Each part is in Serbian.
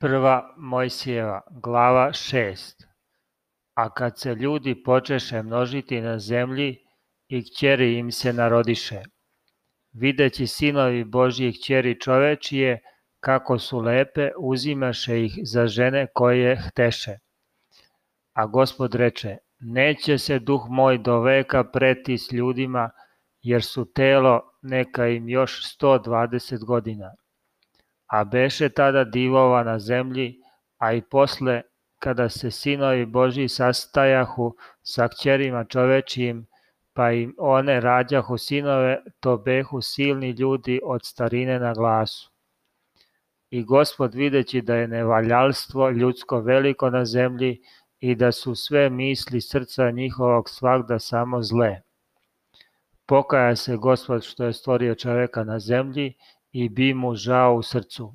Prva Mojsijeva, glava 6 A kad se ljudi počeše množiti na zemlji, i kćeri im se narodiše. Videći sinovi Božjih kćeri čovečije, kako su lepe, uzimaše ih za žene koje hteše. A gospod reče, neće se duh moj do veka preti s ljudima, jer su telo neka im još 120 godina a beše tada divova na zemlji, a i posle, kada se sinovi Božji sastajahu sa kćerima čovečijim, pa im one rađahu sinove, to behu silni ljudi od starine na glasu. I gospod videći da je nevaljalstvo ljudsko veliko na zemlji i da su sve misli srca njihovog svakda samo zle. Pokaja se gospod što je stvorio čoveka na zemlji i bi mu žao u srcu.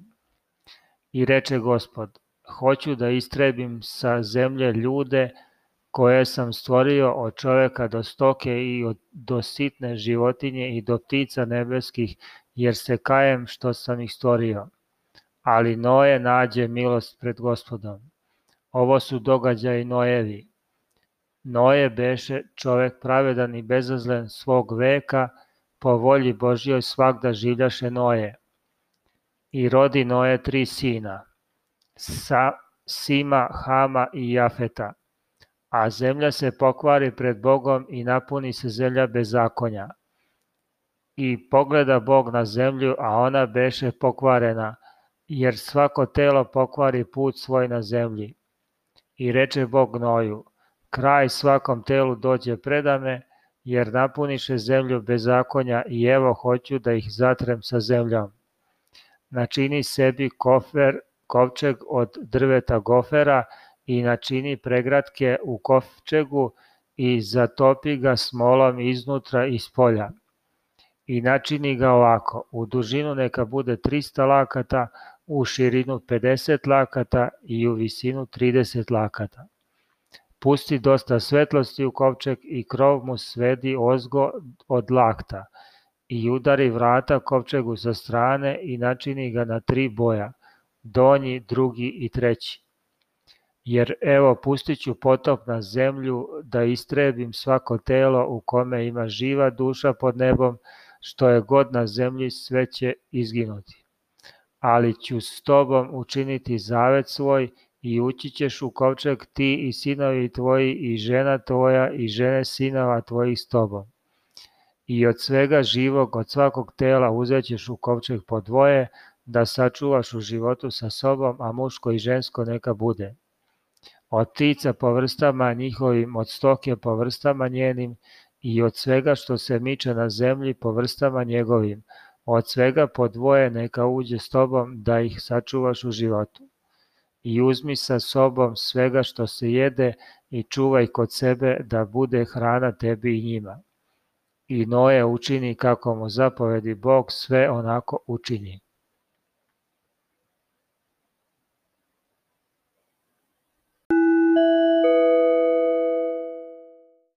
I reče Gospod, hoću da istrebim sa zemlje ljude koje sam stvorio od čoveka do stoke i od, do sitne životinje i do ptica nebeskih, jer se kajem što sam ih stvorio. Ali Noe nađe milost pred gospodom. Ovo su događaji Noevi. Noe beše čovek pravedan i bezazlen svog veka, po volji Božjoj svagda življaše Noje. I rodi Noje tri sina, Sa, Sima, Hama i Jafeta. A zemlja se pokvari pred Bogom i napuni se zelja bezakonja. I pogleda Bog na zemlju, a ona beše pokvarena, jer svako telo pokvari put svoj na zemlji. I reče Bog Noju, kraj svakom telu dođe predame, jer napuniše zemlju bez bezakonja i evo hoću da ih zatrem sa zemljom. Načini sebi kofer, kovčeg od drveta gofera i načini pregradke u kovčegu i zatopi ga smolom iznutra i spolja. I načini ga ovako, u dužinu neka bude 300 lakata, u širinu 50 lakata i u visinu 30 lakata Pusti dosta svetlosti u kovčeg i krov mu svedi ozgo od lakta i udari vrata kovčegu sa strane i načini ga na tri boja, donji, drugi i treći. Jer evo pustit ću potop na zemlju da istrebim svako telo u kome ima živa duša pod nebom, što je god na zemlji sve će izginuti. Ali ću s tobom učiniti zavet svoj i ući ćeš u kovčeg ti i sinovi tvoji i žena tvoja i žene sinova tvojih s tobom. I od svega živog, od svakog tela uzećeš u kovčeg po dvoje, da sačuvaš u životu sa sobom, a muško i žensko neka bude. Od ptica po vrstama njihovim, od stoke po vrstama njenim i od svega što se miče na zemlji po vrstama njegovim, od svega po dvoje neka uđe s tobom da ih sačuvaš u životu i uzmi sa sobom svega što se jede i čuvaj kod sebe da bude hrana tebi i njima. I Noe učini kako mu zapovedi Bog sve onako učini.